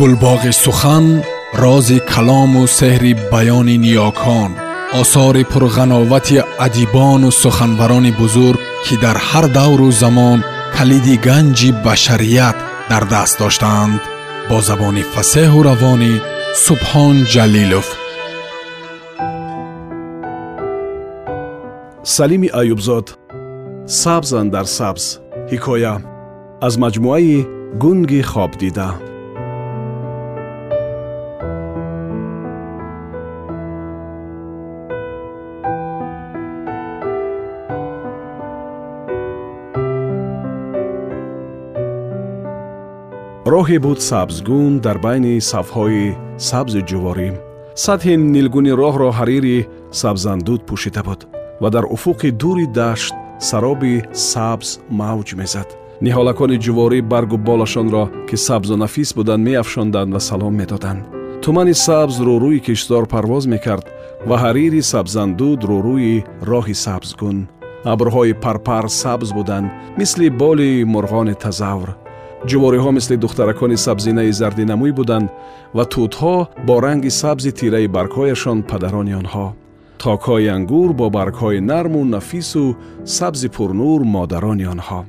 گلباغ سخن راز کلام و سحر بیان نیاکان آثار پرغناوت ادیبان و سخنوران بزرگ که در هر دور و زمان کلید گنج بشریت در دست داشتند با زبان فسه و روانی سبحان جلیلوف. سلیم ایوبزاد سبزن در سبز حکایه از مجموعه گنگ خواب دیده. Роҳе буд сабзгун дар байни сафҳои сабзи ҷуворӣ. Сатҳи нилгуни роҳро ҳарири сабзандуд пӯшида буд ва дар уфуқи дури дашт сароби сабз мавҷ мезад. Ниҳолакони ҷуворӣ баргу болашонро ки сабзу нафис буданд меафшонданд ва салом медоданд. Тумани сабз рӯрӯи киштзор парвоз мекард ва ҳарири сабзандуд рӯрӯи роҳи сабзгун. Абрҳои парпар сабз буданд мисли боли мурғони тазавр ҷувориҳо мисли духтаракони сабзинаи зардинамӯй буданд ва тутҳо бо ранги сабзи тираи баргҳояшон падарони онҳо. Токҳои ангур бо баргҳои нарму нафису сабзи пурнур модарони онҳо.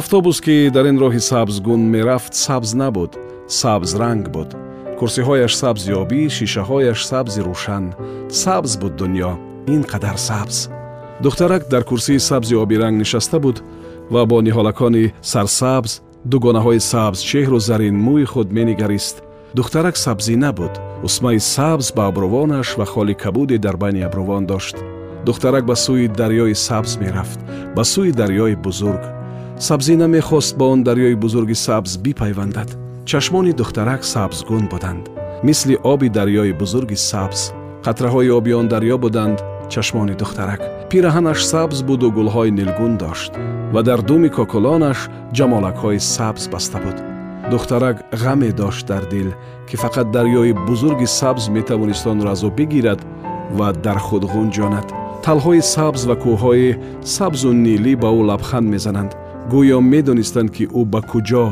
Автобус ки дар ин роҳи сабзгун мерафт сабз набуд сабзранг буд. Курсиҳояш сабзи обӣ шишаҳояш сабзи рӯшан. Сабз буд дуньё ин қадар сабз. Духтарак дар курсии сабзи обиранг нишаста буд ва бо ниҳолакони сарсабз дугонаҳои сабзчеҳру заринмӯи худ менигарист. Духтарак сабзина буд усмаи сабз ба абрувонаш ва холи кабуде дар байни абрувон дошт. Духтарак ба сӯи дарёи сабз мерафт ба сӯи дарёи бузург. Сабзина мехост ба он дарёи бузурги сабз бипайвандад. Чашмони духтарак сабзгун буданд. Мисли оби дарёи бузурги сабз. Қатраҳои оби он дарё буданд чашмони духтарак. Пираҳанаш сабз буду гулҳои нилгун дошт ва дар думи кокулонаш ҷамолакҳои сабз баста буд. Духтарак ғаме дошт дар дил ки фақат дарёи бузурги сабз метавонист онро аз ӯ бигирад ва дар худ ғунҷонад. Талҳои сабз ва кӯҳҳои сабзу нилӣ ба ӯ лабханд мезананд. Гӯё медонистанд ки ӯ ба куҷо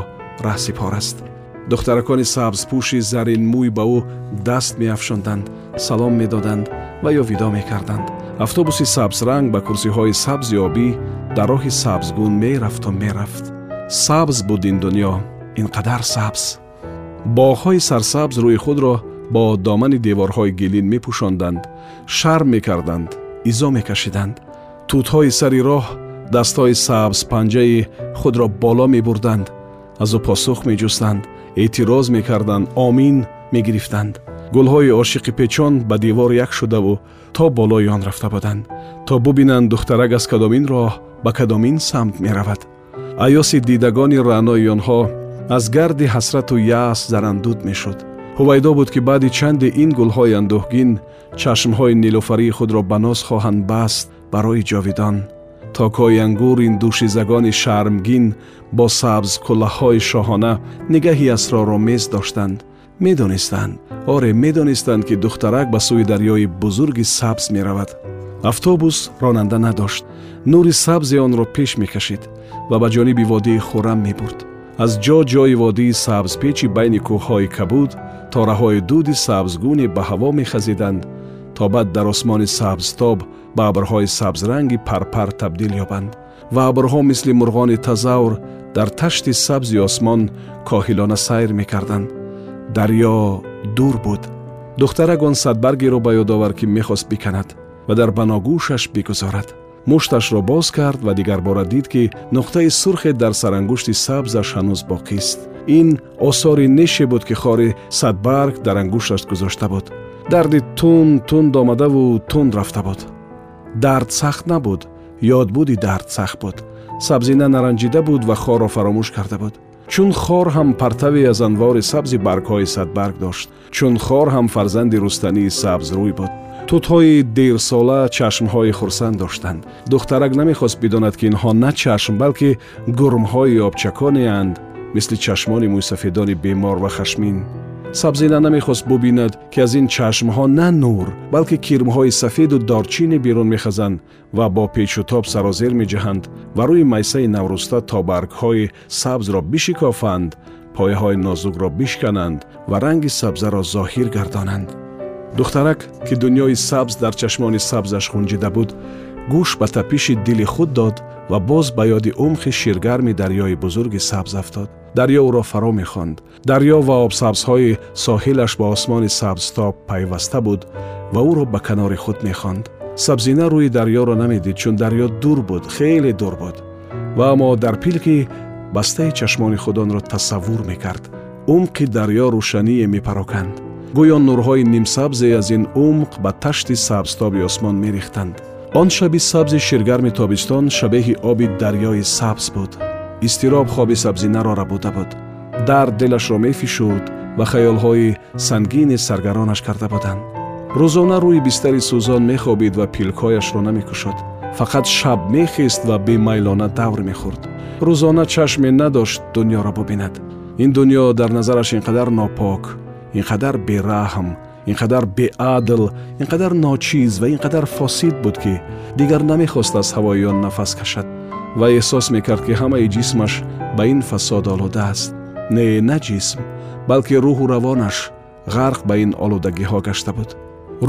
раҳсипор аст. Духтаракони сабзпӯши заринмӯй ба ӯ даст меафшонданд салом медоданд ва ё видо мекарданд автобуси сабзранг ба курсиҳои сабзи обӣ дар роҳи сабзгун мерафту мерафт сабз буд ин дуньё ин қадар сабз боғҳои сарсабз рӯи худро бо домани деворҳои гилин мепӯшонданд шарм мекарданд изо мекашиданд тутҳои сари роҳ дастҳои сабзпанҷаи худро боло мебурданд аз ӯ посух меҷустанд эътироз мекарданд омин мегирифтанд Гулҳои ошиқи печон ба девор як шудаву то болои он рафта буданд то бубинанд духтарак аз кадомин роҳ ба кадомин самт меравад. Аёси дидагони раънои онҳо аз гарди ҳасрату яъс зарандуд мешуд. Ҳувайдо буд ки баъди чанде ин гулҳои андӯҳгин чашмҳои нилуфарии худро ба ноз хоҳанд баст барои ҷовидон. Токҳои ангур ин душизагони шармгин бо сабз куллаҳҳои шоҳона нигаҳи асроромез доштанд медонистанд. Оре медонистанд ки духтарак ба сӯи дарёи бузурги сабз меравад. Автобус ронанда надошт. Нури сабзи онро пеш мекашид ва ба ҷониби водии хӯрам мебурд. Аз ҷо ҷои водии сабзпечи байни кӯҳҳои кабуд тораҳои дуди сабзгуне ба ҳаво мехазиданд то баъд дар осмони сабзтоб ба абрҳои сабзранги парпар табдил ёбанд. Ва абрҳо мисли мурғони тазавр дар ташти сабзи осмон коҳилона сайр мекарданд дарьё дур буд духтарак он садбаргеро ба ёд овард ки мехост биканад ва дар баногӯшаш бигузорад мушташро боз кард ва дигарбора дид ки нуқтаи сурхе дар сарангушти сабзаш ҳанӯз боқист ин осори неше буд ки хори садбарг дар ангушташ гузошта буд дарди тунд тунд омадаву тунд рафта буд дард сахт набуд ёдбуди дард сахт буд сабзина наранҷида буд ва хорро фаромӯш карда буд чун хор ҳам партаве аз анвори сабзи баргҳои садбарг дошт. чун хор ҳам фарзанди рустании сабзрӯй буд. тутҳои дерсола чашмҳои хурсанд доштанд. духтарак намехост бидонад ки инҳо на чашм балки гурмҳои обчаконеанд мисли чашмони мӯйсафедони бемор ва хашмин сабзина намехост бубинад ки аз ин чашмҳо на нур балки кирмҳои сафеду дорчине берун мехазанд ва бо печутоб сарозер меҷаҳанд ва рӯи майсаи навруста то баргҳои сабзро бишикофанд пояҳои нозукро бишкананд ва ранги сабзаро зоҳир гардонанд духтарак ки дуньёи сабз дар чашмони сабзаш хунҷида буд гӯш ба тапиши дили худ дод ва боз ба ёди умхи ширгарми дарёи бузурги сабз афтод дарё ӯро фаро мехонд дарё ва обсабзҳои соҳилаш ба осмони сабзтоб пайваста буд ва ӯро ба канори худ мехонд сабзина рӯи дарёро намедид чун дарё дур буд хеле дур буд ва аммо дар пилки бастаи чашмони худ онро тасаввур мекард умқи дарё рӯшание мепароканд гӯё нурҳои нимсабзе аз ин умқ ба ташти сабзтоби осмон мерехтанд он шаби сабзи ширгарми тобистон шабеҳи оби дарёи сабз буд Изтироб хоби сабзинаро рабуда буд. Дард дилашро мефишурд ва хаёлҳои сангини саргаронаш карда буданд. Рӯзона рӯи бистари сӯзон мехобид ва пилкҳояшро намекушод фақат шаб мехист ва бемайлона давр мехӯрд рӯзона чашме надошт дуньёро бубинад. Ин дуньё дар назараш ин қадар нопок ин қадар бераҳм ин қадар беадл ин қадар ночиз ва ин қадар фосид буд ки дигар намехост аз ҳавои он нафас кашад ва эҳсос мекард ки ҳамаи ҷисмаш ба ин фасод олуда аст. Не на ҷисм балки рӯҳу равонаш ғарқ ба ин олудагиҳо гашта буд.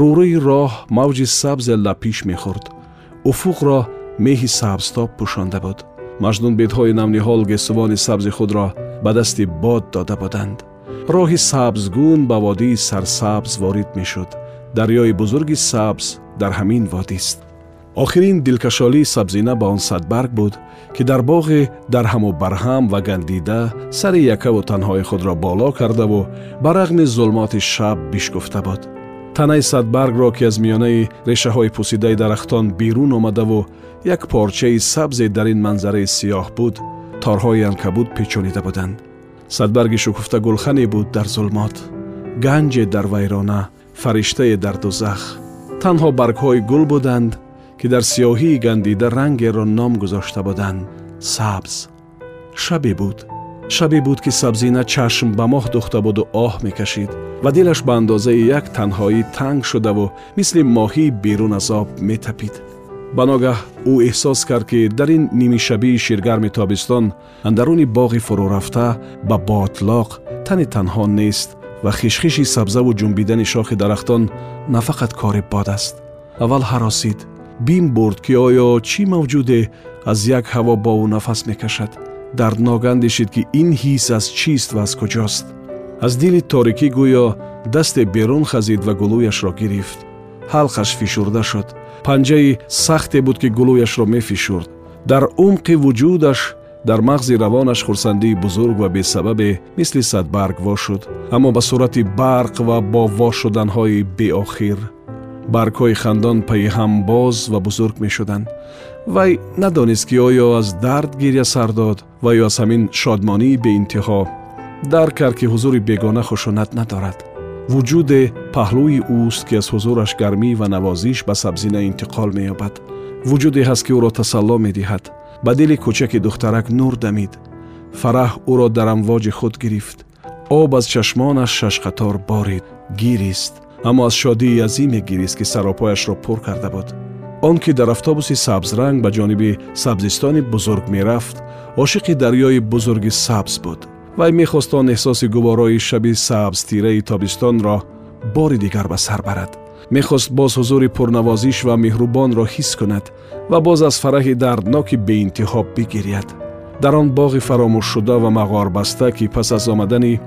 Рӯрӯи роҳ мавҷи сабзе лапиш мехӯрд. Уфуқро меҳи сабзтоб пӯшонда буд. Маҷнунбедҳои навниҳол гесувони сабзи худро ба дасти бод дода буданд. Роҳи сабзгун ба водии сарсабз ворид мешуд. Дарёи бузурги сабз дар ҳамин водист охирин дилкашолии сабзина ба он садбарг буд ки дар боғе дарҳаму барҳам ва гандида сари якаву танҳои худро боло кардаву ба рағми зулмоти шаб бишгуфта буд танаи садбаргро ки аз миёнаи решаҳои пусидаи дарахтон берун омадаву як порчаи сабзе дар ин манзараи сиёҳ буд торҳои анкабут печонида буданд садбарги шукуфта гулхане буд дар зулмот ганҷе дар вайрона фариштае дар дузах танҳо баргҳои гул буданд ки дар сиёҳии гандида рангеро ном гузошта буданд сабз шабе буд шабе буд ки сабзина чашм ба моҳ духта буду оҳ мекашид ва дилаш ба андозаи як танҳоӣ танг шудаву мисли моҳии берун аз об метапид ба ногаҳ ӯ эҳсос кард ки дар ин нимишабии ширгарми тобистон андаруни боғи фурурафта ба ботлоқ тане танҳо нест ва хишхиши сабзаву ҷунбидани шохи дарахтон на фақат кори бод аст аввал ҳаросид бим бурд ки оё чӣ мавҷуде аз як ҳаво бо ӯ нафас мекашад. Дарднок андешид ки ин ҳис аз чист ва аз куҷост. Аз дили торикӣ гӯё дасте берун хазид ва гулӯяшро гирифт. Ҳалқаш фишурда шуд. Панҷаи сахте буд ки гулӯяшро мефишурд. Дар умқи вуҷудаш дар мағзи равонаш хурсандии бузург ва бесабабе мисли садбарг во шуд. Аммо ба сурати барқ ва бо вошуданҳои беохир баргҳои хандон пайи ҳам боз ва бузург мешуданд вай надонист ки оё аз дард гирья сар дод ва ё аз ҳамин шодмонии беинтиҳо дарк кард ки ҳузури бегона хушунат надорад вуҷуде паҳлӯи ӯст ки аз ҳузураш гармӣ ва навозиш ба сабзина интиқол меёбад вуҷуде ҳаст ки ӯро тасалло медиҳад ба дили кӯчаки духтарак нур дамид фараҳ ӯро дар амвоҷи худ гирифт об аз чашмонаш шашқатор борид гирист Аммо аз шодии азиме гирист ки саропояшро пур карда буд. Он ки дар автобуси сабзранг ба ҷониби сабзистони бузург мерафт ошиқи дарёи бузурги сабз буд. Вай мехост он эҳсоси гуворои шаби сабзтираи тобистонро бори дигар ба сар барад. Мехост боз ҳузури пурнавозиш ва меҳрубонро ҳис кунад ва боз аз фараҳи дардноки беинтиҳо бигиряд. Дар он боғи фаромӯшшуда ва мағорбаста ки пас аз омадани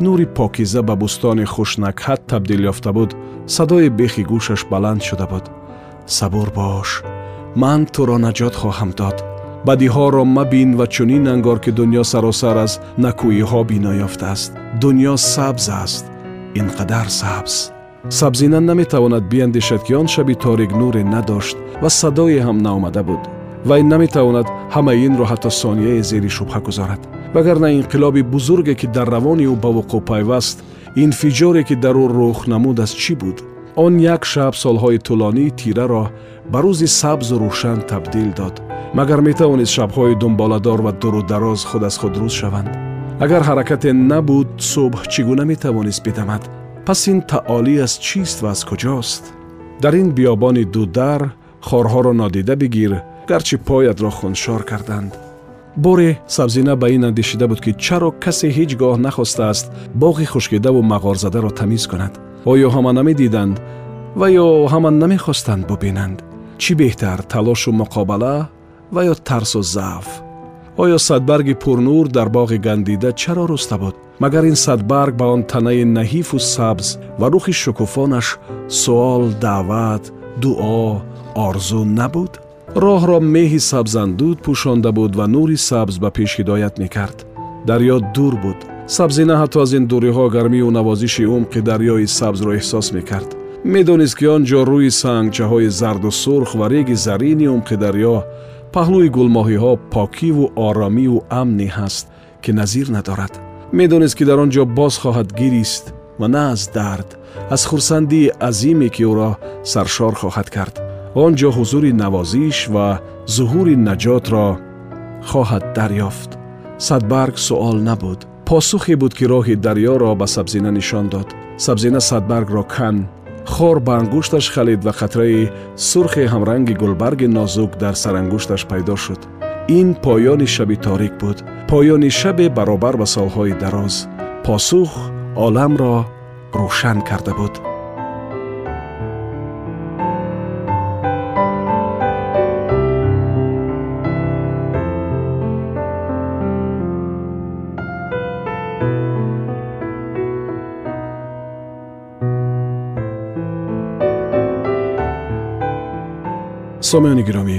нури покиза ба бустони хушнакҳат табдил ёфта буд садои бехи гӯшаш баланд шуда буд сабур бош ман туро наҷот хоҳам дод бадиҳоро мабин ва чунин ангор ки дуньё саросар аз накӯиҳо бино ёфтааст дуньё сабз аст ин қадар сабз сабзина наметавонад биандешад ки он шаби торик нуре надошт ва садое ҳам наомада буд вай наметавонад ҳамаи инро ҳатто сонияе зери шубҳа гузорад вагарна инқилоби бузурге ки дар равони ӯ ба вуқӯъ пайваст инфиҷоре ки дар ӯ рух намуд аз чӣ буд он як шаб солҳои тӯлонии тираро ба рӯзи сабзу рӯшан табдил дод магар метавонист шабҳои дунболадор ва дурудароз худ аз худ рӯз шаванд агар ҳаракате набуд субҳ чӣ гуна метавонист бидамад пас ин таолӣ аз чист ва аз куҷост дар ин биёбони дудар хорҳоро нодида бигир гарчи поятро хуншор карданд боре сабзина ба ин андешида буд ки чаро касе ҳеҷ гоҳ нахостааст боғи хушкидаву мағорзадаро тамиз кунад. Оё ҳама намедиданд ва ё ҳама намехостанд бубинанд. Чӣ беҳтар талошу муқобала ва ё тарсу заъф оё садбарги пурнур дар боғи гандида чаро руста буд? Магар ин садбарг ба он танаи наҳифу сабз ва рухи шукуфонаш суол даъват дуо орзу набуд роҳро меҳи сабзандуд пӯшонда буд ва нури сабз ба пеш ҳидоят мекард. дарьё дур буд. сабзина ҳатто аз ин дуриҳо гармию навозиши умқи дарьёи сабзро эҳсос мекард. медонист ки он ҷо рӯи сангчаҳои зарду сурх ва реги зарини умқи дарьё паҳлӯи гулмоҳиҳо покиву оромию амне ҳаст ки назир надорад. медонист ки дар он ҷо боз хоҳад гирист ва на аз дард аз хурсандии азиме ки ӯро саршор хоҳад кард آنجا حضور نوازیش و ظهور نجات را خواهد دریافت. صدبرگ سوال نبود. پاسخی بود که راه دریا را به سبزینه نشان داد. سبزینه صدبرگ را کن. خور به انگوشتش خلید و قطره سرخ همرنگ گلبرگ نازک در سرانگوشتش پیدا شد. این پایان شبی تاریک بود. پایان شب برابر به سالهای دراز. پاسخ عالم را روشن کرده بود. сомиёни гиромӣ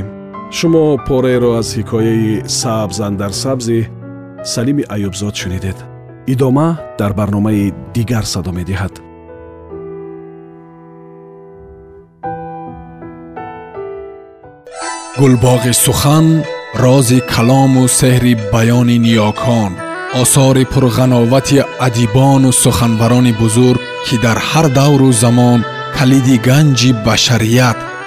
шумо пораеро аз ҳикояи сабз андар сабзи салими аюбзод шунидед идома дар барномаи дигар садо медиҳад гулбоғи сухан рози калому сеҳри баёни ниёкон осори пурғановати адибону суханбарони бузург ки дар ҳар давру замон калиди ганҷи башарият